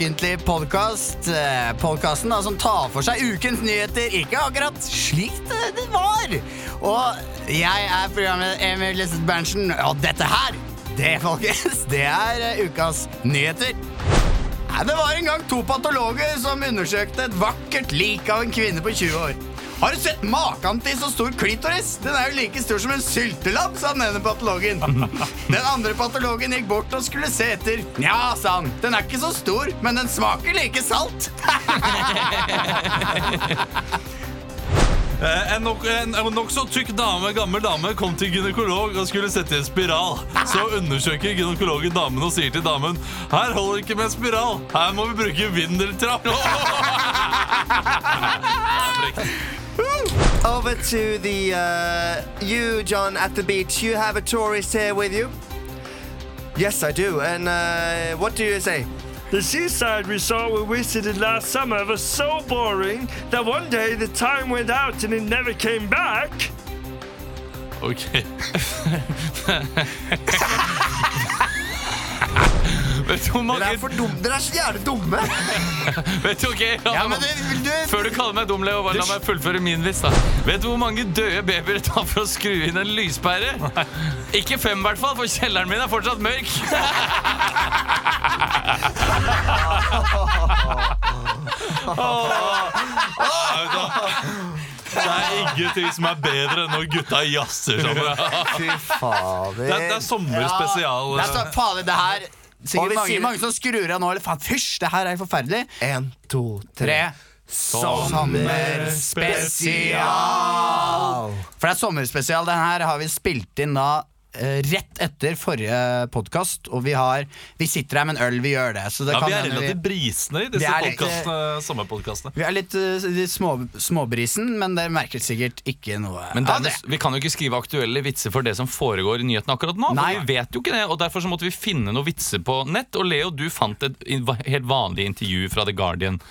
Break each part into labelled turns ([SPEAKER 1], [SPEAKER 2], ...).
[SPEAKER 1] ukentlig podkast. Uh, Podkasten som tar for seg ukens nyheter, ikke akkurat slik det, det var. Og jeg er programmet Emil Lisset Berntsen, og dette her, det folkens, det er uh, ukas nyheter. Det var en gang to patologer som undersøkte et vakkert lik av en kvinne på 20 år. Har du sett maken til så stor klitoris? Den er jo like stor som en syltelapp, sa den ene patologen. Den andre patologen gikk bort og skulle se etter. Ja, sa han. Den er ikke så stor, men den smaker like salt.
[SPEAKER 2] En En nok- en en tykk dame, gammel dame kom til gynekolog og skulle sette i en spiral. Så undersøker gynekologen damen og sier til damen Her holder ikke med en spiral, her må vi bruke vindeltrapp.
[SPEAKER 3] Over to the uh, you, John, at the beach. You have a tourist here with you. Yes, I do. And uh, what do you say?
[SPEAKER 4] The seaside resort we visited last summer was so boring that one day the time went out and it never came back.
[SPEAKER 2] Ok. Vet du hvor
[SPEAKER 3] Dere er for dumme. Dere er så jævlig dumme.
[SPEAKER 2] Vet du, ok
[SPEAKER 1] Ja, men du, du
[SPEAKER 2] Før du kaller meg dum, Leo, bare la meg fullføre min vits. da Vet du hvor mange døde babyer det tar for å skru inn en lyspære? Ikke fem, i hvert fall, for kjelleren min er fortsatt mørk. Det er ingenting som er bedre enn når gutta jazzer sammen.
[SPEAKER 3] Fy
[SPEAKER 2] Det er, det er sommerspesial.
[SPEAKER 1] Det er så, fader, det her Sikkert
[SPEAKER 3] vi
[SPEAKER 1] mange,
[SPEAKER 3] sier-
[SPEAKER 1] mange som skrur av nå. Eller faen, fysj, det her er forferdelig.
[SPEAKER 3] En, to, tre.
[SPEAKER 1] Tre. Sommerspesial. For det er sommerspesial. Den her har vi spilt inn da rett etter forrige podkast, og vi har Vi sitter her med en øl, vi gjør det. Så det
[SPEAKER 2] Ja,
[SPEAKER 1] kan
[SPEAKER 2] vi er relativt brisne i disse
[SPEAKER 1] er litt,
[SPEAKER 2] sommerpodkastene.
[SPEAKER 1] vi er litt eh, små, småbrisen, men dere merker sikkert ikke noe
[SPEAKER 5] Men
[SPEAKER 1] av det.
[SPEAKER 5] Vi kan jo ikke skrive aktuelle vitser for det som foregår i nyhetene akkurat nå.
[SPEAKER 1] Nei.
[SPEAKER 5] For vi vet jo ikke det, og Derfor så måtte vi finne noen vitser på nett. Og Leo, du fant et helt vanlig intervju fra The Guardian.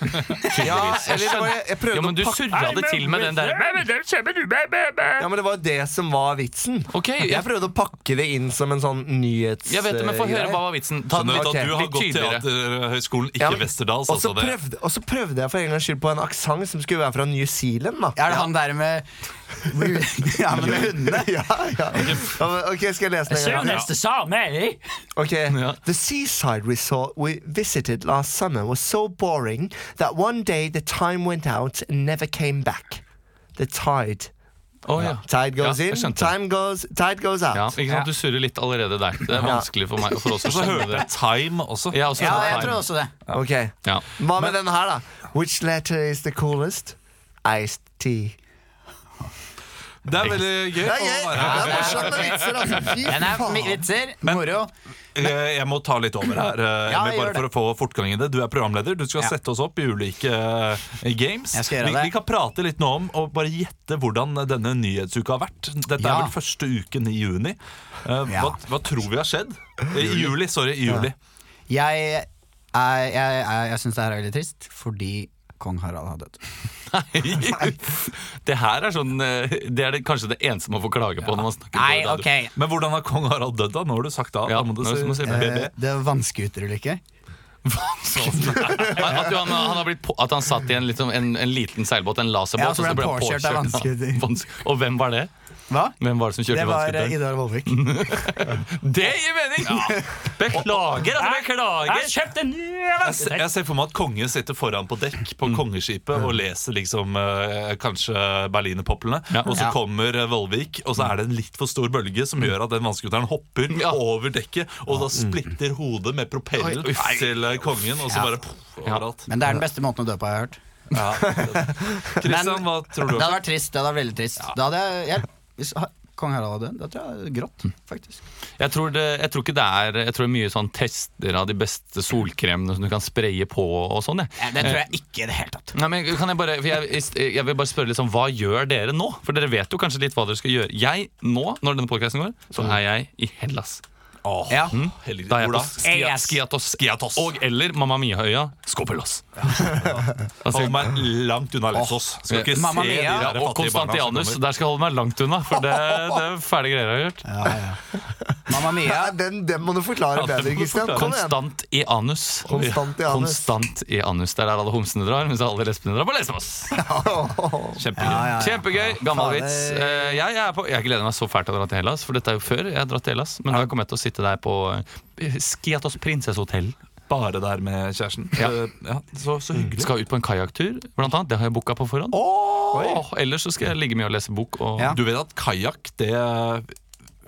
[SPEAKER 3] Ja, eller jeg, jeg prøvde
[SPEAKER 5] Ja, men du surra det til med den der
[SPEAKER 3] Ja, men det var det som var vitsen.
[SPEAKER 5] Ok,
[SPEAKER 3] Jeg
[SPEAKER 5] jeg,
[SPEAKER 3] prøvde å pakke det inn som en sånn nyhets...
[SPEAKER 5] jeg vet det, men få høre
[SPEAKER 3] greie.
[SPEAKER 5] hva var vitsen. Ta den
[SPEAKER 2] Skjønner
[SPEAKER 5] litt,
[SPEAKER 2] at du har
[SPEAKER 5] litt
[SPEAKER 2] gått. Teaterhøgskolen, ikke
[SPEAKER 3] Ja, men-
[SPEAKER 2] Westerdals.
[SPEAKER 3] Og så
[SPEAKER 2] Altså det.
[SPEAKER 3] prøvde, så prøvde jeg for en gangs skyld på en aksent som skulle være fra New Zealand. da
[SPEAKER 1] Er det han der med Ja, men med hundene?
[SPEAKER 3] ja, ja. ja ok, skal jeg lese den en gang?
[SPEAKER 4] Ja. Okay.
[SPEAKER 3] Ok,
[SPEAKER 5] Ja.
[SPEAKER 3] The seaside resort we visited last summer was so boring that one day the time went out and never came back. The tide.
[SPEAKER 5] Å, ja.
[SPEAKER 3] Tide goes
[SPEAKER 5] Ja,
[SPEAKER 3] in, time goes, tide goes out.
[SPEAKER 5] Ja, ikke sant? Du surrer litt allerede der. Det er vanskelig for meg for oss å skjønne det.
[SPEAKER 2] Time også.
[SPEAKER 5] Ja, også
[SPEAKER 1] Ja,
[SPEAKER 5] sånn
[SPEAKER 1] jeg tror også det.
[SPEAKER 3] Ok,
[SPEAKER 5] Ja.
[SPEAKER 3] Hva med denne her, da? Which letter is the coolest? Iced tea.
[SPEAKER 2] Det er veldig gøy.
[SPEAKER 3] Det er gøy!
[SPEAKER 2] være
[SPEAKER 3] Det er morsomt med vitser, altså. Fy
[SPEAKER 1] Den er
[SPEAKER 3] faen.
[SPEAKER 1] vitser, moro.
[SPEAKER 2] Eh, Jeg må ta litt over her, eh,
[SPEAKER 1] Ja,
[SPEAKER 2] Emil,
[SPEAKER 1] gjør
[SPEAKER 2] bare for å få fortgang i det. Du er programleder. Du skal
[SPEAKER 1] Ja.
[SPEAKER 2] sette oss opp i ulike eh, games.
[SPEAKER 1] Jeg skal gjøre
[SPEAKER 2] vi,
[SPEAKER 1] det.
[SPEAKER 2] vi kan prate litt nå om og bare gjette hvordan denne nyhetsuka har vært. Dette
[SPEAKER 1] Ja.
[SPEAKER 2] er vel første uken i juni. Eh,
[SPEAKER 1] Ja.
[SPEAKER 2] Hva, hva tror vi har skjedd? I juli, sorry. I juli.
[SPEAKER 1] Jeg, er- jeg, jeg, jeg syns det her er veldig trist, fordi kong Harald har dødd.
[SPEAKER 5] Det her er sånn eh, Det er det, kanskje det eneste man får klage på når man snakker
[SPEAKER 1] Nei,
[SPEAKER 5] på
[SPEAKER 1] okay.
[SPEAKER 2] Men hvordan har kong Harald dødd, da? Nå har du sagt det.
[SPEAKER 5] Ja,
[SPEAKER 2] du si,
[SPEAKER 5] si.
[SPEAKER 1] Eh, Det er vannskuterulykke.
[SPEAKER 5] At, han, han har blitt på, at han satt i en, liksom, en, en liten seilbåt, en laserbåt,
[SPEAKER 1] Ja, så ble han
[SPEAKER 5] han
[SPEAKER 1] påkjørt av vannskuter.
[SPEAKER 5] Og hvem var det?
[SPEAKER 1] Hva?
[SPEAKER 5] Hvem var det som kjørte
[SPEAKER 1] Det var eh. Idar Vollvik.
[SPEAKER 5] Det gir mening! Beklager, altså, beklager.
[SPEAKER 4] Jeg
[SPEAKER 5] har
[SPEAKER 4] kjøpte en ny
[SPEAKER 2] Jeg ser, jeg ser for meg at kongen sitter foran på dekk på kongeskipet og leser liksom eh, kanskje berlinerpoplene.
[SPEAKER 5] Ja.
[SPEAKER 2] Og så
[SPEAKER 1] Ja.
[SPEAKER 2] kommer eh, Vollvik, og så er det en litt for stor bølge som gjør at den vannskuteren hopper
[SPEAKER 5] Ja.
[SPEAKER 2] over dekket, og da splitter hodet med propellen
[SPEAKER 5] Oi, uff.
[SPEAKER 2] til eh, kongen, og så
[SPEAKER 1] Ja.
[SPEAKER 2] bare poff, overalt.
[SPEAKER 1] Men det er den beste måten å dø på, jeg har hørt.
[SPEAKER 2] Ja. Kristian, hva tror du?
[SPEAKER 1] Det hadde vært trist. Det hadde vært veldig trist. Da hadde jeg, jeg Hvis kong Harald hadde dødd, da tror jeg det grått, faktisk.
[SPEAKER 5] Jeg tror, det, jeg tror ikke det er Jeg tror det er mye sånn tester av de beste solkremene som du kan spraye på og sånn.
[SPEAKER 1] Ja, det tror jeg ikke i det hele tatt.
[SPEAKER 5] Nei, men kan Jeg bare jeg, jeg vil bare spørre litt sånn, Hva gjør dere nå? For dere vet jo kanskje litt hva dere skal gjøre. Jeg nå, når denne podcasten går, så er jeg i Hellas.
[SPEAKER 1] Ja.
[SPEAKER 2] mm.
[SPEAKER 5] Da er jeg på? Skia, Skiatos.
[SPEAKER 2] Skiatos.
[SPEAKER 5] Og eller Mamma Mia-øya. Skopelos. Altså,
[SPEAKER 2] Hold meg langt unna Lessos. Skal ikke
[SPEAKER 1] Mamma
[SPEAKER 2] se
[SPEAKER 1] Mia.
[SPEAKER 5] de
[SPEAKER 2] der
[SPEAKER 5] og Konstantianus. Der skal jeg holde meg langt unna, for det, det er fæle greier jeg har gjort.
[SPEAKER 1] Ja, ja. Mamma Mia.
[SPEAKER 3] Ja, den, den må du forklare bedre, Kristian.
[SPEAKER 5] Konstant i anus.
[SPEAKER 3] Konstant i anus.
[SPEAKER 5] Konstant i anus. Det er der alle homsene drar, mens alle lesbene drar på lesbos.
[SPEAKER 2] Kjempegøy.
[SPEAKER 1] Ja, ja, ja.
[SPEAKER 5] Kjempegøy. Gammel vits. Eh, Jeg, jeg, jeg gleder meg så fælt til å dra til Hellas, for dette er jo før jeg har dratt til Hellas. Men nå kommer jeg til å sitte der på eh, Skiatos prinsessehotell.
[SPEAKER 2] Bare der med kjæresten.
[SPEAKER 5] Ja.
[SPEAKER 2] Eh, ja, så, så hyggelig.
[SPEAKER 5] Skal ut på en kajakktur, blant annet. Det har jeg booka på forhånd. Oh! ellers så skal jeg ligge mye og lese bok. Og
[SPEAKER 1] Ja.
[SPEAKER 2] Du vet at kajakk, det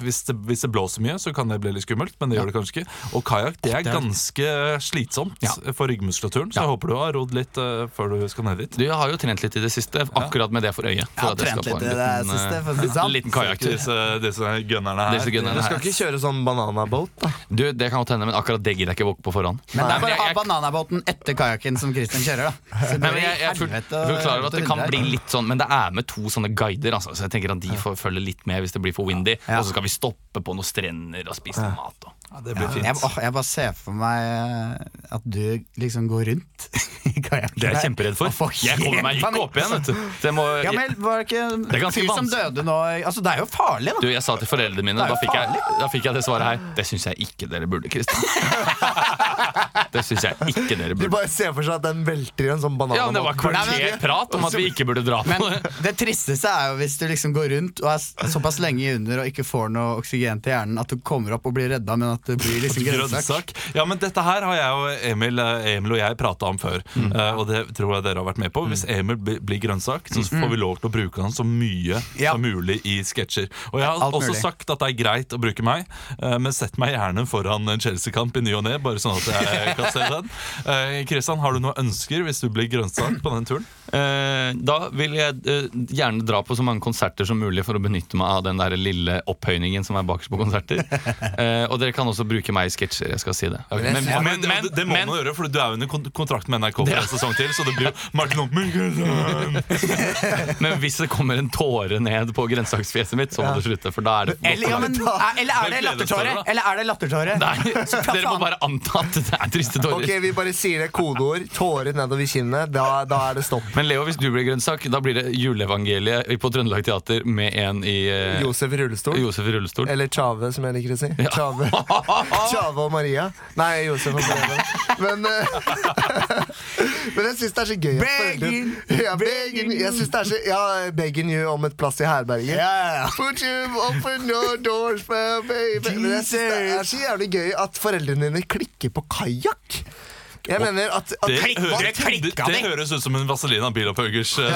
[SPEAKER 2] hvis det, hvis det blåser mye, så kan det bli litt skummelt, men det gjør det kanskje ikke. Og kajakk det er ganske slitsomt
[SPEAKER 5] Ja.
[SPEAKER 2] for ryggmuskulaturen, så
[SPEAKER 5] Ja.
[SPEAKER 2] jeg håper du har rodd litt uh, før du skal ned dit.
[SPEAKER 5] Du har jo trent litt i det siste, akkurat med det for øye.
[SPEAKER 1] Jeg
[SPEAKER 5] For
[SPEAKER 1] har
[SPEAKER 5] at jeg
[SPEAKER 1] trent
[SPEAKER 5] skal
[SPEAKER 1] litt i det siste,
[SPEAKER 5] eh,
[SPEAKER 1] for å si det sånn.
[SPEAKER 5] liten kajakktur.
[SPEAKER 2] Disse, disse gunnerne her.
[SPEAKER 5] Disse gunnerne
[SPEAKER 3] Du
[SPEAKER 5] her.
[SPEAKER 3] skal ikke kjøre sånn bananaboat, da?
[SPEAKER 5] Du, Det kan godt hende, men akkurat det gidder jeg ikke våke på forhånd.
[SPEAKER 1] Men det er bare å ha bananabåten etter kajakken som Christian kjører, da. Så
[SPEAKER 5] Nei, men
[SPEAKER 1] jeg,
[SPEAKER 5] jeg, jeg, er
[SPEAKER 1] å-
[SPEAKER 5] over at det kan bli litt sånn Men det er med to sånne guider, altså, så jeg tenker at de får følge litt med hvis det blir for windy.
[SPEAKER 1] Ja.
[SPEAKER 5] Og så skal vi stoppe på noen strender og spise noe mat. Og.
[SPEAKER 2] Ja, det blir fint.
[SPEAKER 1] Jeg, jeg bare ser for meg eh, at du liksom går rundt i kajakken.
[SPEAKER 5] Det er jeg kjemperedd for. Jeg kommer meg ikke opp igjen, vet du. Så må,
[SPEAKER 1] Ja, men var det ikke
[SPEAKER 5] Det er ganske
[SPEAKER 1] som
[SPEAKER 5] vanskelig.
[SPEAKER 1] døde nå? Altså, Det er jo farlig, da.
[SPEAKER 5] du, jeg sa til foreldrene mine, da fikk, jeg, da fikk jeg det svaret her. Det syns jeg ikke dere burde, Kristian. Det syns jeg ikke dere
[SPEAKER 3] Du
[SPEAKER 5] De
[SPEAKER 3] bare ser for seg at den velter i en sånn banan.
[SPEAKER 5] Ja, men Det var
[SPEAKER 1] kvarterprat
[SPEAKER 5] kvarter prat om at vi ikke burde dra på
[SPEAKER 1] Men
[SPEAKER 5] det.
[SPEAKER 1] det tristeste er jo hvis du liksom går rundt og er såpass lenge under og ikke får noe oksygen til hjernen at du kommer opp og blir redda, men at det blir liksom grønnsak.
[SPEAKER 2] Ja, men dette her har jeg og Emil, eh, Emil og jeg prata om før.
[SPEAKER 1] Mm.
[SPEAKER 2] eh, og det tror jeg dere har vært med på. Hvis Emil blir grønnsak, så får vi lov til å bruke han så mye
[SPEAKER 1] Mm. Ja.
[SPEAKER 2] som mulig i sketsjer. Og jeg har
[SPEAKER 1] Alt
[SPEAKER 2] også
[SPEAKER 1] mulig.
[SPEAKER 2] sagt at det er greit å bruke meg, eh, men sett meg gjerne foran en Chelsea-kamp i ny og ne, bare sånn at jeg kan se den. Eh, Kristian, har du noen ønsker hvis du blir grønnsak på den turen?
[SPEAKER 5] Eh, da vil jeg eh, gjerne dra på så mange konserter som mulig for å benytte meg av den der lille opphøyningen som er bakerst på konserter. Eh, og dere kan også bruke meg i sketsjer, jeg skal si det.
[SPEAKER 2] Okay.
[SPEAKER 5] Men,
[SPEAKER 2] men,
[SPEAKER 5] men, men,
[SPEAKER 2] det, må
[SPEAKER 5] men,
[SPEAKER 2] man gjøre, for du er jo under kontrakt med NRK for en sesong til. Så det blir Martin Oppmund
[SPEAKER 5] men hvis det kommer en tåre ned på grønnsaksfjeset mitt, så må det slutte. For da er det
[SPEAKER 1] Eller, ja, men, er- eller er det lattertåre? Eller er det lattertåre?
[SPEAKER 5] Nei, dere må bare anta at det er triste tårer.
[SPEAKER 3] Ok, Vi bare sier det kodeord. Tårer nedover kinnet. Da, da er det stopp.
[SPEAKER 5] Men Leo, hvis du blir grønnsak, da blir det juleevangeliet på Trøndelag Teater med en i eh,
[SPEAKER 3] Josef i rullestol.
[SPEAKER 5] Josef rullestol.
[SPEAKER 3] Eller Tjave, som jeg liker å si. Tjave. Tjave og Maria. Nei, Josef og Breven. Men, eh, men jeg syns det er så gøy
[SPEAKER 1] Begging,
[SPEAKER 3] ja, begging. Jeg synes det er så Ja, begging you om et plass i herberget.
[SPEAKER 1] Ja, ja, ja.
[SPEAKER 3] Put you open your doors, baby. Men jeg synes det er så jævlig gøy at foreldrene dine klikker på kajakk. back. Jeg mener at, at
[SPEAKER 2] Det, høres- det, det høres ut som en Vazelina Bilopphøggers uh,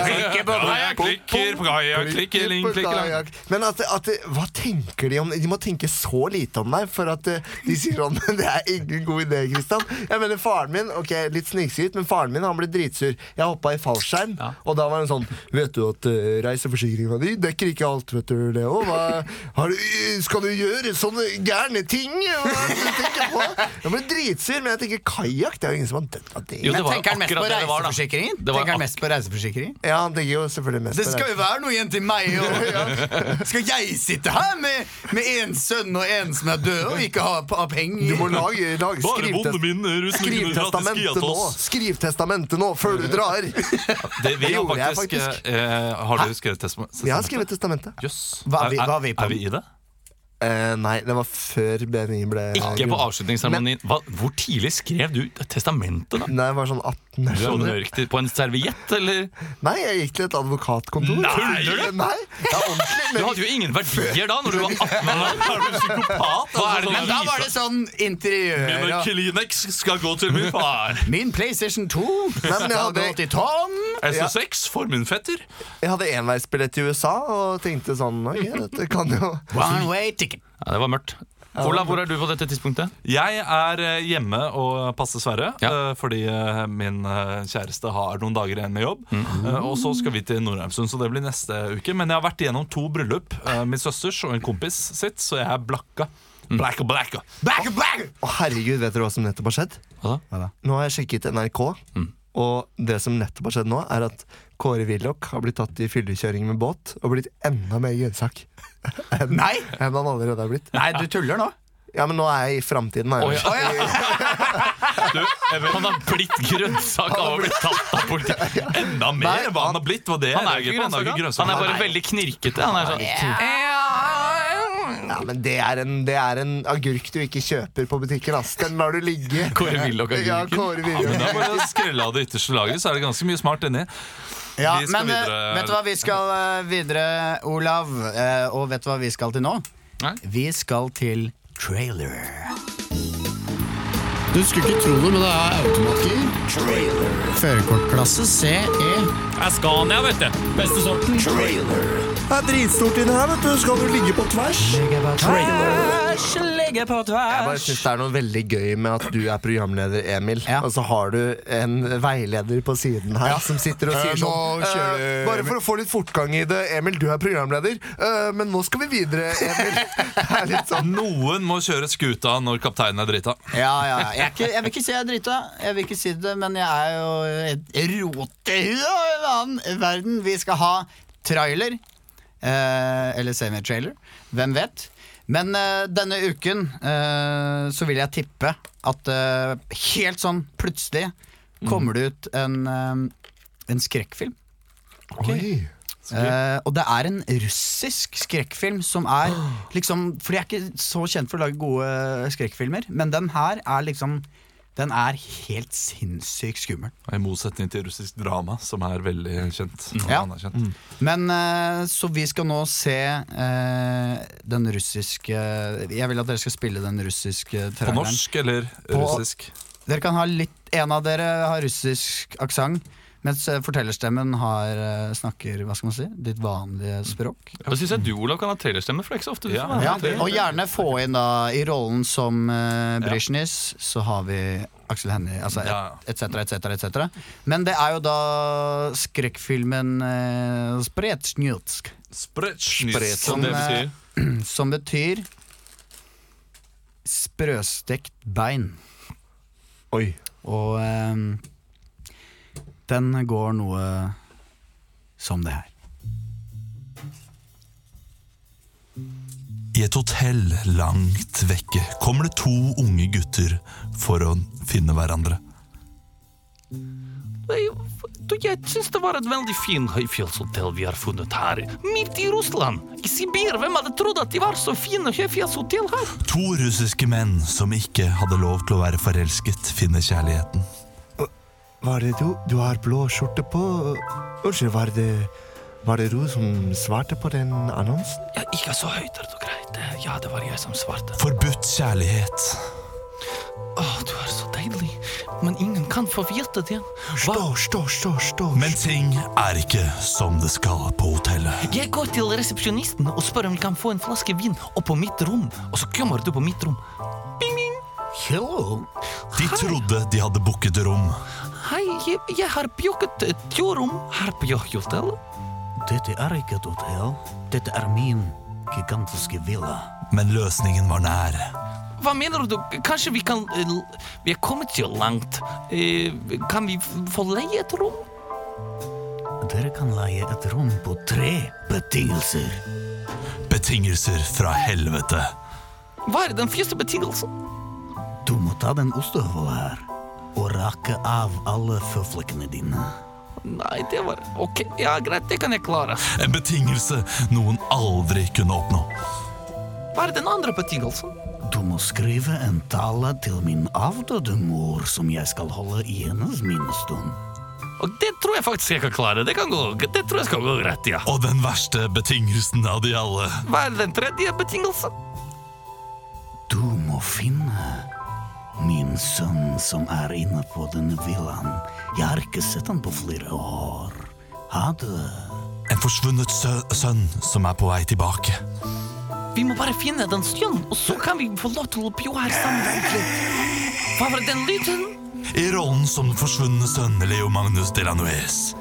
[SPEAKER 1] på
[SPEAKER 2] ja, klikker på kaia, klikker, ling, klikker, lang.
[SPEAKER 3] Men at, at, hva tenker de om De må tenke så lite om deg for at eh, de sier sånn Det er ingen god idé, Kristian. Jeg mener, faren min Ok, litt snikskryt, men faren min han ble dritsur. Jeg hoppa i fallskjerm, og da var han sånn Vet du at uh, reiseforsikringa di dekker ikke alt, vet du, Leo. Hva, har du, skal du gjøre sånne gærne ting? Hva det du på? Jeg ble dritsur, men jeg tenker kajakk. Det jo ingen som hadde dødd av det.
[SPEAKER 5] Jo, det
[SPEAKER 1] Men
[SPEAKER 5] var
[SPEAKER 1] tenker han mest på
[SPEAKER 5] akkurat det det var, da.
[SPEAKER 1] reiseforsikringen?
[SPEAKER 5] Det var
[SPEAKER 1] Tenker han mest på reiseforsikringen?
[SPEAKER 3] Ja, han tenker jo selvfølgelig mest
[SPEAKER 1] Det
[SPEAKER 3] på
[SPEAKER 1] skal jo være noe igjen til meg. Og skal jeg sitte her med, med en sønn og en som er død, og ikke ha, ha penger?
[SPEAKER 3] Du må lage, lage
[SPEAKER 2] Bare
[SPEAKER 3] skriv,
[SPEAKER 2] vonde minner,
[SPEAKER 3] skriv
[SPEAKER 2] rusmidler, gratis
[SPEAKER 3] testamentet nå.
[SPEAKER 2] skiatos.
[SPEAKER 3] Skriv testamentet nå, før du drar.
[SPEAKER 2] Det, vi har
[SPEAKER 3] gjorde jeg
[SPEAKER 2] faktisk,
[SPEAKER 3] faktisk.
[SPEAKER 2] eh, Har du skrevet testament?
[SPEAKER 3] Jeg har skrevet testamentet.
[SPEAKER 2] Jøss.
[SPEAKER 1] Hva er vi- hva er vi på?
[SPEAKER 2] Er vi i det?
[SPEAKER 3] Eh, nei, det var før BMI ble
[SPEAKER 5] Ikke på avslutningsseremonien. Hvor tidlig skrev du testamentet, da?
[SPEAKER 3] Nei, jeg var sånn 18
[SPEAKER 5] Du er
[SPEAKER 3] skjønner du?
[SPEAKER 5] mørk til- På en serviett, eller?
[SPEAKER 3] Nei, jeg gikk til et advokatkontor.
[SPEAKER 5] Nei!
[SPEAKER 3] Du? Nei, det er men...
[SPEAKER 5] Du hadde jo ingen verdier da, når du var 18 år.
[SPEAKER 2] Er du psykopat?
[SPEAKER 5] Er det
[SPEAKER 1] Men da var det sånn interiør
[SPEAKER 2] Mine
[SPEAKER 1] og
[SPEAKER 2] Kleenex skal gå til min far.
[SPEAKER 1] Min PlayStation 2
[SPEAKER 3] men jeg hadde-
[SPEAKER 1] til Tom.
[SPEAKER 2] SO6 for min fetter.
[SPEAKER 3] jeg hadde enveisbillett til USA og tenkte sånn Ok, dette kan jo
[SPEAKER 1] One way ticket.
[SPEAKER 5] Ja, det var mørkt. Olav, hvor er du på dette tidspunktet?
[SPEAKER 2] Jeg er eh, hjemme og passer Sverre,
[SPEAKER 5] Ja.
[SPEAKER 2] eh, fordi eh, min kjæreste har noen dager igjen med jobb.
[SPEAKER 5] Mm.
[SPEAKER 2] Og så skal vi til Nordheimsund, så det blir neste uke. Men jeg har vært igjennom to bryllup. Min søsters og en kompis sitt, så jeg er blakka.
[SPEAKER 5] Blacka,
[SPEAKER 2] Blacka, blacka.
[SPEAKER 1] blacka! back.
[SPEAKER 3] Å, herregud, vet dere hva som nettopp har skjedd?
[SPEAKER 5] Hva da?
[SPEAKER 3] Nå har jeg sjekket NRK,
[SPEAKER 5] Mm.
[SPEAKER 3] og det som nettopp har skjedd nå, er at Kåre Willoch har blitt tatt i fyllekjøring med båt og blitt enda mer grønnsak enn
[SPEAKER 1] Nei.
[SPEAKER 3] enn han allerede har blitt.
[SPEAKER 1] Nei, du tuller nå.
[SPEAKER 3] Ja, men nå er jeg i framtiden. Her.
[SPEAKER 5] ja.
[SPEAKER 2] Du, jeg
[SPEAKER 5] Han har blitt grønnsak av å bli tatt av politiet.
[SPEAKER 2] enda mer hva han har blitt. Var det
[SPEAKER 5] Han er jo ikke
[SPEAKER 2] reagerer på. Han er
[SPEAKER 5] jo
[SPEAKER 2] ikke
[SPEAKER 5] Han
[SPEAKER 2] grønnsak.
[SPEAKER 5] er bare veldig knirkete. Han er sånn
[SPEAKER 3] Ja, men det er, en, det er en agurk du ikke kjøper på butikken. Ass. Den lar du ligge.
[SPEAKER 5] Kåre Willoch-agurken.
[SPEAKER 3] Ja, Kåre
[SPEAKER 2] Ja, men
[SPEAKER 3] Willoch.
[SPEAKER 2] er bare å skrelle av det ytterste laget, så er det ganske mye smart inni.
[SPEAKER 1] Ja,
[SPEAKER 2] Vi skal
[SPEAKER 1] men eh,
[SPEAKER 2] videre.
[SPEAKER 1] vet du hva vi skal eh, videre, Olav? Eh, og vet du hva vi skal til nå?
[SPEAKER 5] Nei.
[SPEAKER 1] Vi skal til trailer.
[SPEAKER 6] Du skulle ikke tro det, men det er automatgir. Førerkortklasse CE.
[SPEAKER 7] Scania, vet du. Beste sorten.
[SPEAKER 3] Det er dritstort inni her, vet du. Skal du ligge på tvers?
[SPEAKER 1] Ligge på
[SPEAKER 3] Jeg bare synes det er noe veldig gøy med at du er programleder, Emil.
[SPEAKER 1] Ja.
[SPEAKER 3] Og så har du en veileder på siden her ja. som sitter og sier sånn «Eh, Bare for å få litt fortgang i det, Emil, du er programleder. uh, men nå skal vi videre, Emil. Det er litt sånn
[SPEAKER 2] Noen må kjøre skuta når kapteinen er drita.
[SPEAKER 1] Ja, ja, ja. Jeg, er ikke, jeg vil ikke si jeg er drita, jeg vil ikke si det, men jeg er jo et rotehue av en annen verden. Vi skal ha trailer, eh, eller semi-trailer, hvem vet. Men eh, denne uken eh, så vil jeg tippe at eh, helt sånn plutselig kommer det ut en, eh, en skrekkfilm.
[SPEAKER 3] Oi.
[SPEAKER 1] Eh, og det er en russisk skrekkfilm som er liksom For de er ikke så kjent for å lage gode skrekkfilmer, men den her er liksom Den er helt sinnssykt skummel.
[SPEAKER 2] I motsetning til russisk drama, som er veldig kjent. og
[SPEAKER 1] Ja.
[SPEAKER 2] Mm.
[SPEAKER 1] Men uh, Så vi skal nå se uh, den russiske Jeg vil at dere skal spille den russiske
[SPEAKER 2] På norsk eller
[SPEAKER 1] På-
[SPEAKER 2] russisk?
[SPEAKER 1] Dere kan ha litt En av dere har russisk aksent, mens eh, fortellerstemmen har, eh, snakker hva skal man si, ditt vanlige språk.
[SPEAKER 5] Jeg syns jeg du, Olav, kan ha trailerstemme, for det er ikke så ofte du
[SPEAKER 2] Ja.
[SPEAKER 5] får
[SPEAKER 1] Ja, og gjerne få inn da i rollen som uh, Brezjnis, så har vi Aksel Hennie, altså et,
[SPEAKER 2] etc.,
[SPEAKER 1] etc. cetera, et cetera, et cetera. Men det er jo da skrekkfilmen uh, Spretsjnjutsk,
[SPEAKER 2] Spretsjnjutsk,
[SPEAKER 5] Som det
[SPEAKER 1] eh,
[SPEAKER 5] betyr.
[SPEAKER 1] som betyr sprøstekt bein.
[SPEAKER 3] Oi.
[SPEAKER 1] Og eh, den går noe som det her.
[SPEAKER 8] I et hotell langt vekke kommer det to unge gutter for å finne hverandre.
[SPEAKER 5] Jeg syns det var et veldig fint høyfjellshotell vi har funnet her. Midt i Russland, i Sibir. Hvem hadde trodd at de var så fine høyfjellshotell her?
[SPEAKER 8] To russiske menn som ikke hadde lov til å være forelsket, finner kjærligheten.
[SPEAKER 3] Var det du? Du har blå skjorte på. Unnskyld, var det Var det du som svarte på den annonsen?
[SPEAKER 5] Ja, ikke så høyt, er det greit. Ja, det var jeg som svarte.
[SPEAKER 8] Forbudt kjærlighet.
[SPEAKER 5] Å, du er så deilig. Men ingen kan få vite det.
[SPEAKER 3] Stå, stå, stå, stå.
[SPEAKER 8] Men ting er ikke som det skal på hotellet.
[SPEAKER 5] Jeg går til resepsjonisten og spør om vi kan få en flaske vin opp på mitt rom. Og så kommer du på mitt rom. Bing, bing.
[SPEAKER 1] Hello.
[SPEAKER 8] De trodde de hadde booket rom,
[SPEAKER 5] Hei, jeg, jeg har booket et rom her på hotellet.
[SPEAKER 1] Dette er ikke et hotell. Dette er min gigantiske villa.
[SPEAKER 8] men løsningen var nær.
[SPEAKER 5] Hva mener du? Kanskje vi kan eh, Vi er kommet så langt. Eh, Kan vi få leie et rom?
[SPEAKER 1] Dere kan leie et rom på tre betingelser.
[SPEAKER 8] Betingelser fra helvete.
[SPEAKER 5] Hva er den første betingelsen?
[SPEAKER 1] Du må ta den ostehøvelen her og rake av alle føflekkene dine.
[SPEAKER 5] Nei, det var Ok, ja, greit, det kan jeg klare.
[SPEAKER 8] En betingelse noen aldri kunne oppnå.
[SPEAKER 5] Hva er den andre betingelsen?
[SPEAKER 1] Du må skrive en tale til min avdøde mor som jeg skal holde i hennes minnestund.
[SPEAKER 5] Og det tror jeg faktisk jeg kan klare. Det kan gå, det tror jeg skal gå greit, ja.
[SPEAKER 8] Og den verste betingelsen av de alle.
[SPEAKER 5] Hva er den tredje betingelsen?
[SPEAKER 1] Du må finne min sønn som er inne på denne villaen. Jeg har ikke sett han på flere år. Ha det.
[SPEAKER 8] En forsvunnet sø sønn som er på vei tilbake.
[SPEAKER 5] Vi må bare finne den sønnen, og så kan vi få lov til å bo her sammen. Hva var den lyden?
[SPEAKER 8] I rollen som den forsvunne sønn Leo Magnus Delanoes.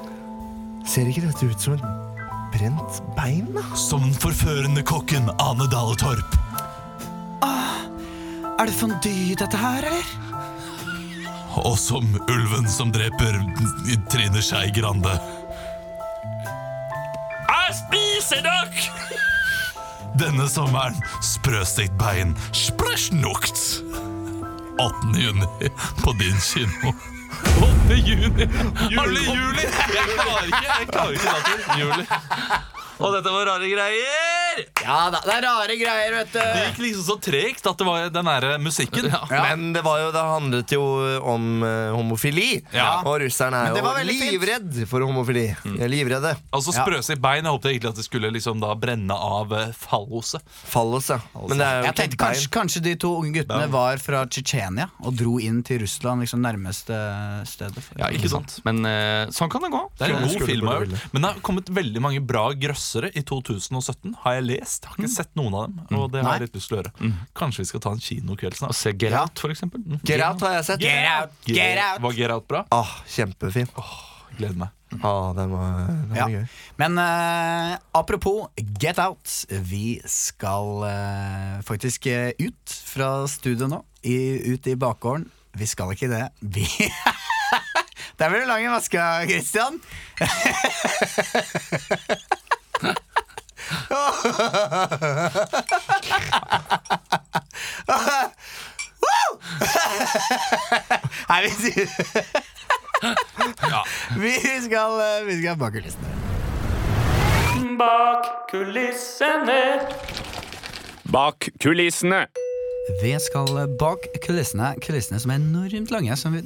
[SPEAKER 3] Ser ikke dette ut som et brent bein, da?
[SPEAKER 8] Som den forførende kokken Ane Dale Torp.
[SPEAKER 1] Er det fondy, dette her, eller?
[SPEAKER 8] Og som ulven som dreper Trine Skei Grande.
[SPEAKER 7] Jeg spiser dere!
[SPEAKER 8] Denne sommeren sprøstekt bein Spresjnukt 8. juni på din kino
[SPEAKER 5] 8. juni. Har juli? Jeg klarer ikke jeg klarer ikke datoen. Juli. Og dette var rare greier.
[SPEAKER 2] Skjer?!
[SPEAKER 1] Ja da, det er rare greier, vet du.
[SPEAKER 2] Det gikk liksom så tregt at det var den derre musikken. Ja.
[SPEAKER 3] Men det, var jo, det handlet jo om eh, homofili.
[SPEAKER 2] Ja.
[SPEAKER 3] Og russerne er jo
[SPEAKER 1] fint.
[SPEAKER 3] livredd for homofili. Mm. livredde.
[SPEAKER 2] Altså sprøse i bein. Jeg håpet egentlig at det skulle liksom da brenne av eh, falloset.
[SPEAKER 3] Fallos, ja. Men det er jo
[SPEAKER 1] Jeg
[SPEAKER 3] ikke
[SPEAKER 1] kanskje, kanskje de to unge guttene var fra Tsjetsjenia og dro inn til Russland, liksom nærmeste stedet. for-
[SPEAKER 5] Ja, ikke sant? Men eh, sånn kan det gå.
[SPEAKER 2] Det er en god film. Men det har kommet veldig mange bra grøssere i 2017. Har jeg lest. Har ikke sett noen av dem. Og det har jeg litt lyst til å gjøre. Kanskje vi skal ta en kinokveld snart.
[SPEAKER 5] se Get Out, for eksempel. Mm.
[SPEAKER 3] Get Out har jeg sett.
[SPEAKER 1] Get out, get out!
[SPEAKER 2] Var Get Out bra?
[SPEAKER 3] Åh, kjempefin.
[SPEAKER 2] Gleder meg.
[SPEAKER 3] Ah, den var, den var
[SPEAKER 1] Ja.
[SPEAKER 3] gøy.
[SPEAKER 1] Men uh, apropos Get Out. Vi skal uh, faktisk eh, ut fra studio nå. I, ut i bakgården. Vi skal ikke det. Vi Der blir du lang i maska, Christian. Nei, vi sier Vi skal, eh, vi skal bak kulissene.
[SPEAKER 7] Bak kulissene. Bak kulissene.
[SPEAKER 1] Vi skal bak kulissene, kulissene som er enormt lange, som vi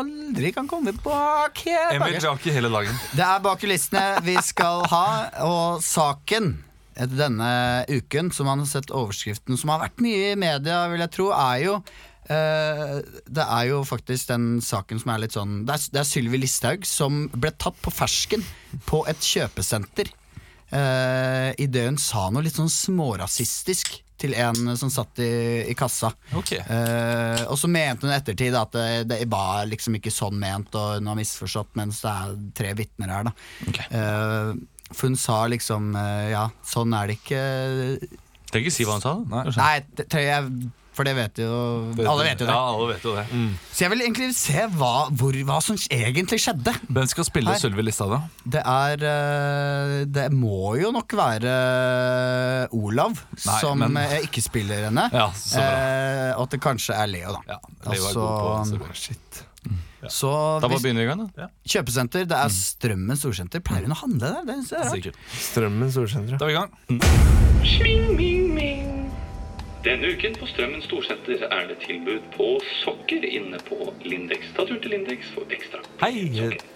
[SPEAKER 1] aldri kan komme bak. helt
[SPEAKER 2] Emil, vi
[SPEAKER 1] bakerst.
[SPEAKER 2] har hele dagen.
[SPEAKER 1] Det er bak kulissene vi skal ha, og saken etter denne uken, som man har sett overskriften, som har vært mye i media, vil jeg tro, er jo Uh, det er jo faktisk den saken som er litt sånn Det er, det er Sylvi Listhaug som ble tatt på fersken på et kjøpesenter. Uh, Idet hun sa noe litt sånn smårasistisk til en som satt i, i kassa.
[SPEAKER 2] Ok.
[SPEAKER 1] Uh, og så mente hun i ettertid at det, det var liksom ikke sånn ment, og hun har misforstått, mens det er tre vitner her, da. Eh, for hun sa liksom uh, Ja, sånn er det ikke
[SPEAKER 5] Trenger ikke si hva hun sa.
[SPEAKER 2] Nei.
[SPEAKER 1] Nei, tre, jeg, for det vet jo Alle vet jo det.
[SPEAKER 2] Ja, alle vet jo det.
[SPEAKER 1] Så jeg vil egentlig se hva, hvor, hva som egentlig skjedde.
[SPEAKER 2] Hvem skal spille Sølvi Listhaug, da?
[SPEAKER 1] Det er eh, Det må jo nok være Olav
[SPEAKER 2] Nei,
[SPEAKER 1] som
[SPEAKER 2] men-
[SPEAKER 1] eh, ikke spiller henne.
[SPEAKER 2] Ja, så bra.
[SPEAKER 1] Eh, og at det kanskje er Leo, da.
[SPEAKER 2] Ja, Leo er
[SPEAKER 1] Altså,
[SPEAKER 2] god på Sylvi.
[SPEAKER 3] Shit.
[SPEAKER 1] Så
[SPEAKER 5] Da bare
[SPEAKER 1] hvis,
[SPEAKER 5] begynner vi i gang, da.
[SPEAKER 1] kjøpesenter, det er Strømmen storsenter. Pleier hun å handle der? Det er
[SPEAKER 3] Strømmen storsenter.
[SPEAKER 2] Da er vi i gang.
[SPEAKER 9] Mm. Denne uken på Strømmen storsenter er det tilbud på sokker inne på Lindex. Ta tur til Lindex for ekstra.
[SPEAKER 2] Hei,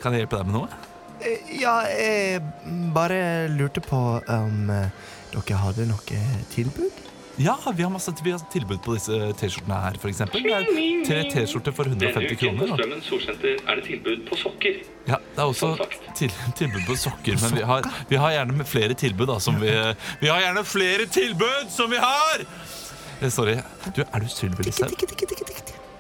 [SPEAKER 2] kan jeg hjelpe deg med noe?
[SPEAKER 3] Eh, Ja, jeg bare lurte på om eh, dere hadde noe tilbud?
[SPEAKER 2] Ja, vi har masse vi har tilbud på disse T-skjortene her, er tre T-skjorter for 150
[SPEAKER 9] kroner. Denne
[SPEAKER 2] uken på.
[SPEAKER 9] Strømmen storsenter er det tilbud på sokker.
[SPEAKER 2] Ja, det er også til, tilbud på sokker, men vi har, vi har gjerne flere tilbud, da, som vi Vi har gjerne flere tilbud som vi har! Eh, Sorry. Du, er du Sylvi Listhaug?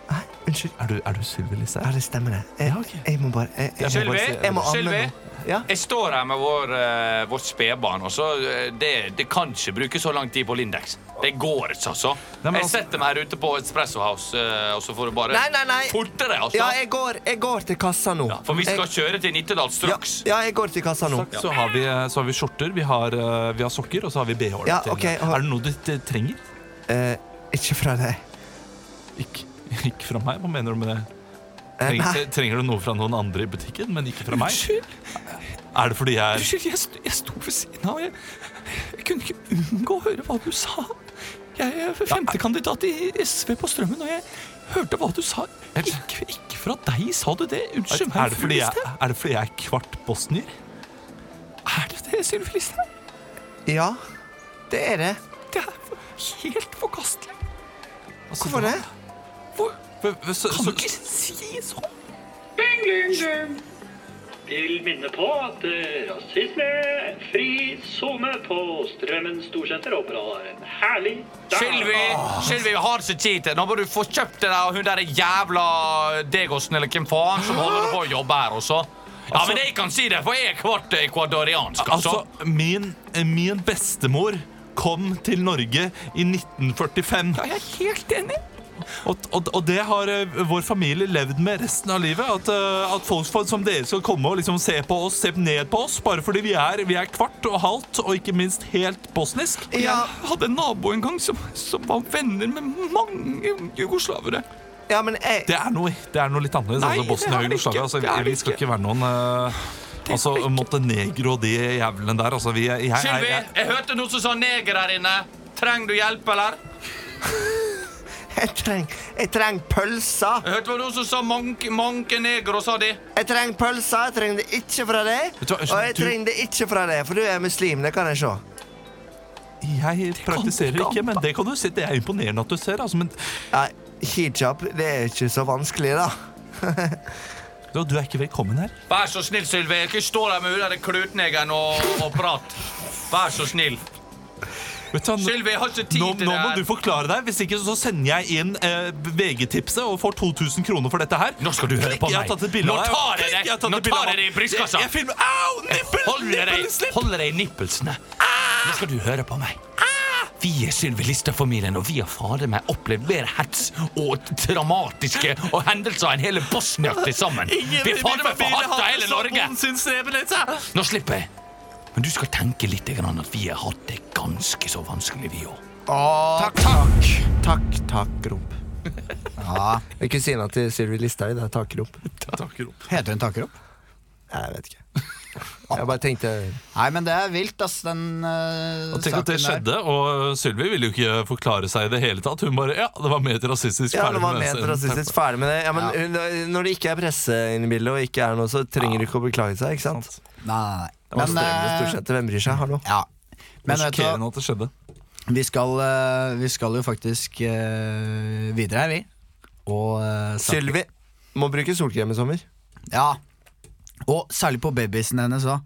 [SPEAKER 3] Nei, unnskyld.
[SPEAKER 2] Er du, er du Sylvi
[SPEAKER 3] Ja, det stemmer det. Jeg, jeg må bare Jeg, jeg, må,
[SPEAKER 5] Sylvi?
[SPEAKER 3] bare jeg må
[SPEAKER 5] Sylvi?
[SPEAKER 3] Ja?
[SPEAKER 5] Jeg står her med vår, uh, vårt spedbarn, eh, det, det kan ikke bruke så lang tid på Lindex. Det går ikke, altså.
[SPEAKER 2] Nei,
[SPEAKER 5] Jeg
[SPEAKER 2] altså-
[SPEAKER 5] setter meg her ute på Espresso House, uh, og så får du bare
[SPEAKER 3] Nei, nei, nei.
[SPEAKER 5] fortere, altså.
[SPEAKER 3] Ja, jeg går, jeg går til kassa nå.
[SPEAKER 5] For vi skal
[SPEAKER 3] jeg,
[SPEAKER 5] kjøre til Nittedal straks.
[SPEAKER 3] ja, jeg går til kassa nå.
[SPEAKER 2] Så har, vi, så har vi skjorter, vi har, eh, vi har sokker, og så har vi BH-er.
[SPEAKER 3] Ja,
[SPEAKER 2] til.
[SPEAKER 3] ok,
[SPEAKER 2] Er det noe du trenger?
[SPEAKER 3] Eh, ikke fra deg.
[SPEAKER 2] Ikke, ikke fra meg? Hva mener du med det?
[SPEAKER 3] Eh,
[SPEAKER 2] Trenger, du noe fra noen andre i butikken, men ikke fra meg? Unnskyld? Er det fordi jeg
[SPEAKER 10] Unnskyld, jeg, sto- jeg sto ved siden av. Jeg, jeg kunne ikke unngå å høre hva du sa. Jeg er femtekandidat i SV på Strømmen, og jeg hørte hva du sa. Ikke, ikke fra deg, sa du det? Unnskyld meg.
[SPEAKER 2] er det, fordi jeg, er det fordi jeg er kvart bosnier?
[SPEAKER 10] Er det det, Sylvi Listhaug?
[SPEAKER 3] Ja, det er det.
[SPEAKER 10] Det er helt forkastelig.
[SPEAKER 3] Hvorfor det?
[SPEAKER 10] Hvor, kan du ikke si sånn?
[SPEAKER 9] Bing, bing, bing. Vil minne på at eh, rasismefri sone på Strømmen storsenter åpner en herlig dag.
[SPEAKER 5] Sylvi, Sylvi, vi har ikke tid til Nå må du få kjøpt det der, hun der jævla Degosen, eller hvem faen som holder på å jobbe her også. Ja, men jeg kan si det, for jeg er kvart ekvadoriansk, altså.
[SPEAKER 2] Altså, min, min bestemor kom til Norge i 1945.
[SPEAKER 10] Ja, jeg er helt enig.
[SPEAKER 2] Og, og, og det har eh, vår familie levd med resten av livet. At, eh, at folk som dere skal komme og liksom se på oss, se ned på oss, bare fordi vi er, vi er kvart og halvt, og ikke minst helt bosnisk.
[SPEAKER 3] Ja,
[SPEAKER 10] Jeg hadde en nabo en gang som, som var venner med mange jugoslavere.
[SPEAKER 3] ja men jeg
[SPEAKER 2] Det er noe, det er noe litt annerledes.
[SPEAKER 10] Nei,
[SPEAKER 2] altså Bosnia og Jugoslavia. Altså, vi, skal
[SPEAKER 10] ikke.
[SPEAKER 2] være noen eh, Altså Montenegro og de jævlene der. Altså, vi, jeg, jeg,
[SPEAKER 5] Sylvi,
[SPEAKER 2] jeg,
[SPEAKER 5] jeg hørte noen som sa neger her inne. Trenger du hjelp, eller?
[SPEAKER 3] Jeg trenger jeg treng pølser.
[SPEAKER 5] Jeg hørte noen som sa manke, manke negro, sa de.
[SPEAKER 3] Jeg trenger pølser. Jeg trenger det ikke fra deg. Og jeg trenger det ikke fra deg, for du er muslim. Det kan jeg se.
[SPEAKER 2] jeg praktiserer ikke, men det kan du si. Det er imponerende at du ser. Altså, men
[SPEAKER 3] Nei, hijab det er ikke så vanskelig, da.
[SPEAKER 2] du, du er ikke velkommen her.
[SPEAKER 5] Vær så snill, Sylvi. Ikke stå der med den klutneggen og, og prat. Vær så snill. Sylvi, jeg har ikke tid
[SPEAKER 2] nå,
[SPEAKER 5] til
[SPEAKER 2] nå
[SPEAKER 5] det
[SPEAKER 2] må
[SPEAKER 5] her.
[SPEAKER 2] du forklare deg. Hvis ikke så sender jeg inn eh, VG-tipset og får 2000 kroner for dette her.
[SPEAKER 5] Nå skal du høre på meg.
[SPEAKER 2] Jeg har tatt et bilde
[SPEAKER 5] Nå
[SPEAKER 2] av
[SPEAKER 5] tar jeg deg. Nå tar jeg deg i brystkassa.
[SPEAKER 2] Jeg, jeg filmer Au! Nippel!
[SPEAKER 5] Hold deg,
[SPEAKER 2] Nippelslipp!
[SPEAKER 5] holder deg i nippelsene. Nå skal du høre på meg. Vi er Sylvi Listhaug-familien, og vi har fader meg opplevd mer hets og dramatiske og hendelser enn hele Bosnia til sammen. Vi er fader meg forhatta hele Norge. Nå slipper jeg. Men du skal tenke litt grann at vi har hatt det ganske så vanskelig, vi òg.
[SPEAKER 3] Takk, takk. Takk, takk, Rump.
[SPEAKER 1] Ja,
[SPEAKER 3] kusina til Sylvi Listhaug. Det er takrop.
[SPEAKER 1] Heter hun takrop?
[SPEAKER 3] Jeg vet ikke. Jeg bare tenkte
[SPEAKER 1] Nei, men det er vilt, ass, den uh,
[SPEAKER 2] Og tenk at det skjedde, og Sylvi ville jo ikke forklare seg i det hele tatt. Hun bare Ja, det var ment rasistisk.
[SPEAKER 3] Ja, det var ment rasistisk. Ferdig med det. Ja, men ja. Når det ikke er presse inne i bildet, og ikke er noe, så trenger du ikke å beklage seg. ikke sant?
[SPEAKER 1] Nei, nei, nei.
[SPEAKER 3] Det var
[SPEAKER 1] Men, eh,
[SPEAKER 3] stort sett. Hvem bryr seg? Hallo?
[SPEAKER 1] Ja. Men vet du?
[SPEAKER 2] At det skjedde.
[SPEAKER 1] Vi skal, eh, vi skal jo faktisk uh, videre her, vi. Og uh,
[SPEAKER 3] Sylvi må bruke solkrem i sommer.
[SPEAKER 1] Ja. Og særlig på babysen hennes òg.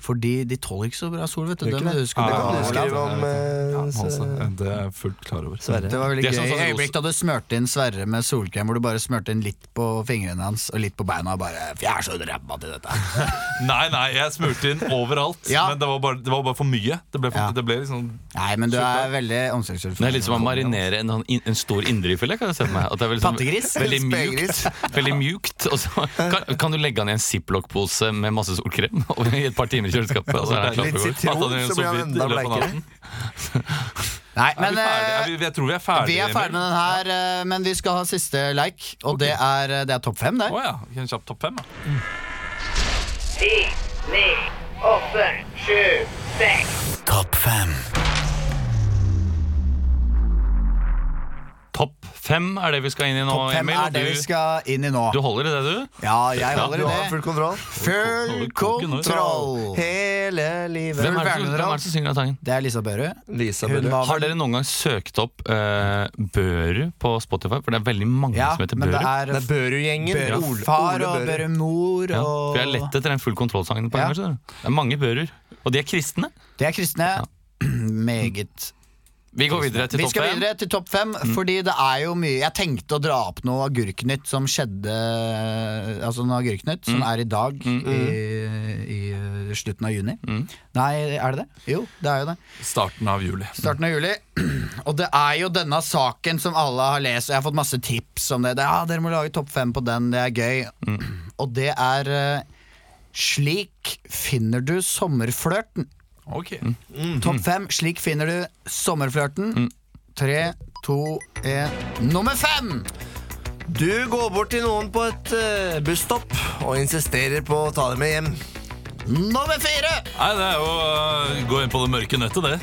[SPEAKER 1] Fordi de tåler ikke så bra sol, vet du. Det du
[SPEAKER 3] du
[SPEAKER 2] Ja,
[SPEAKER 3] skrive om. eh,
[SPEAKER 2] Ja, det er jeg fullt klar over.
[SPEAKER 3] Sverre.
[SPEAKER 1] Det var veldig
[SPEAKER 5] Det er
[SPEAKER 1] gøy.
[SPEAKER 5] sånn
[SPEAKER 1] øyeblikk da du smurte inn Sverre med solkrem, hvor du bare smurte inn litt på fingrene hans og litt på beina. Og bare, jeg er så ræva til dette.
[SPEAKER 2] Nei, nei, jeg smurte inn overalt.
[SPEAKER 1] Ja.
[SPEAKER 2] Men det var, bare, det var bare for mye. Det ble, for,
[SPEAKER 1] Ja.
[SPEAKER 2] det ble liksom
[SPEAKER 1] Nei, men du er veldig omsorgsfull.
[SPEAKER 10] Det er litt som å marinere en, en stor indrefilet. Kan jeg se for meg At det er veldig, sånn-
[SPEAKER 1] Pattegris?
[SPEAKER 10] veldig mjukt. Veldig mjukt Og så kan, kan du legge den i en ziplock-pose med masse solkrem i et par timer i kjøleskapet. Og så er det
[SPEAKER 3] Litt sitron, så blir han enda bleikere.
[SPEAKER 1] Nei, men
[SPEAKER 2] vi
[SPEAKER 1] eh,
[SPEAKER 2] Er vi, jeg tror vi er ferdige.
[SPEAKER 1] vi er ferdige med den her, eh, men vi skal ha siste like, og det er, eh, det er topp fem, det.
[SPEAKER 2] Å ja. En kjapp topp fem, da.
[SPEAKER 11] Ti, ni, åtte, sju, seks.
[SPEAKER 1] Topp fem.
[SPEAKER 10] Fem er det vi skal inn i nå,
[SPEAKER 1] Topp fem
[SPEAKER 10] Emil.
[SPEAKER 1] er det vi
[SPEAKER 10] Du,
[SPEAKER 1] skal inn i nå.
[SPEAKER 10] du holder i det, du?
[SPEAKER 1] Ja, jeg holder
[SPEAKER 3] Du
[SPEAKER 1] i
[SPEAKER 3] har
[SPEAKER 1] det.
[SPEAKER 3] full kontroll.
[SPEAKER 1] Full kontroll.
[SPEAKER 3] Hele livet.
[SPEAKER 10] Hvem er det som, hvem er det som synger den sangen?
[SPEAKER 1] Det er Lisa Børud.
[SPEAKER 3] Lisa
[SPEAKER 1] Hun var
[SPEAKER 10] Har
[SPEAKER 1] vel
[SPEAKER 10] dere noen gang søkt opp uh, Børu på Spotify? For det er veldig mange
[SPEAKER 1] Ja,
[SPEAKER 10] som heter
[SPEAKER 1] men det
[SPEAKER 10] Børu.
[SPEAKER 1] er
[SPEAKER 3] Det er Børud-gjengen. Ole-
[SPEAKER 1] Børufar
[SPEAKER 3] Ole
[SPEAKER 1] og
[SPEAKER 3] Børu
[SPEAKER 1] mor
[SPEAKER 10] Ja,
[SPEAKER 1] og
[SPEAKER 10] for jeg lett etter den full kontroll-sangen på
[SPEAKER 1] Ja.
[SPEAKER 10] engelsk. skjønner du. Det er mange bører. Og de er kristne.
[SPEAKER 1] De er kristne. Meget
[SPEAKER 10] Vi går videre til
[SPEAKER 1] Vi
[SPEAKER 10] topp
[SPEAKER 1] skal
[SPEAKER 10] fem.
[SPEAKER 1] videre til topp fem, fordi det er jo mye Jeg tenkte å dra opp noe Agurknytt som skjedde Altså noe Agurknytt som er i dag i, i uh, slutten av juni. Nei, er det det? Jo, det er jo det.
[SPEAKER 2] Starten av juli.
[SPEAKER 1] Starten av juli. Og det er jo denne saken som alle har lest, og jeg har fått masse tips om det. det ja, dere må lage topp fem på den, det er gøy. Og det er eh, Slik finner du sommerflørten.
[SPEAKER 2] Ok.
[SPEAKER 1] Topp fem. Slik finner du sommerflørten. Tre, to, én Nummer fem!
[SPEAKER 3] Du går bort til noen på et uh, busstopp og insisterer på å ta dem med hjem.
[SPEAKER 1] Nummer fire!
[SPEAKER 2] Nei, det er jo å gå inn på det mørke nettet, det.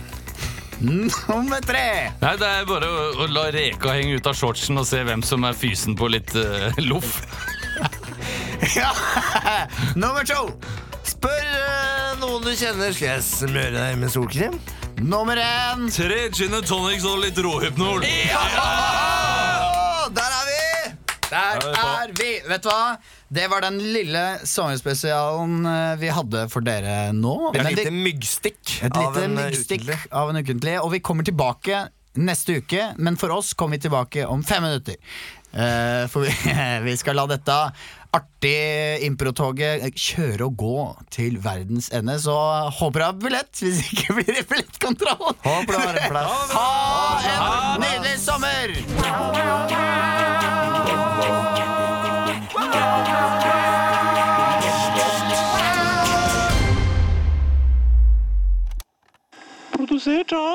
[SPEAKER 1] Nummer tre!
[SPEAKER 10] Nei, Det er bare å, å la reka henge ut av shortsen og se hvem som er fysen på litt uh, loff.
[SPEAKER 1] Ja. Nummer to!
[SPEAKER 3] Spør eh, du kjenner Skal jeg smøre deg med solkrem.
[SPEAKER 1] Nummer én!
[SPEAKER 2] Tre gin and tonics og litt råhypnol.
[SPEAKER 3] Ja! der er vi!
[SPEAKER 1] Der
[SPEAKER 2] er
[SPEAKER 1] vi! Vet du hva? Det var den lille sommerspesialen eh, vi hadde for dere nå.
[SPEAKER 3] Et
[SPEAKER 1] Men
[SPEAKER 3] lite myggstikk
[SPEAKER 1] et
[SPEAKER 3] av
[SPEAKER 1] lite
[SPEAKER 3] en eh,
[SPEAKER 1] myggstikk
[SPEAKER 3] ukentlig.
[SPEAKER 1] av en ukentlig. Og vi kommer tilbake neste uke, men for oss kommer vi tilbake om fem minutter. Eh, for vi, vi skal la dette artige improtoget kjøre og gå til verdens ende. Så håper du har billett, hvis ikke blir det billettkontroll.
[SPEAKER 3] Håper du har en plass.
[SPEAKER 1] Ha en nydelig sommer!
[SPEAKER 4] Produsert av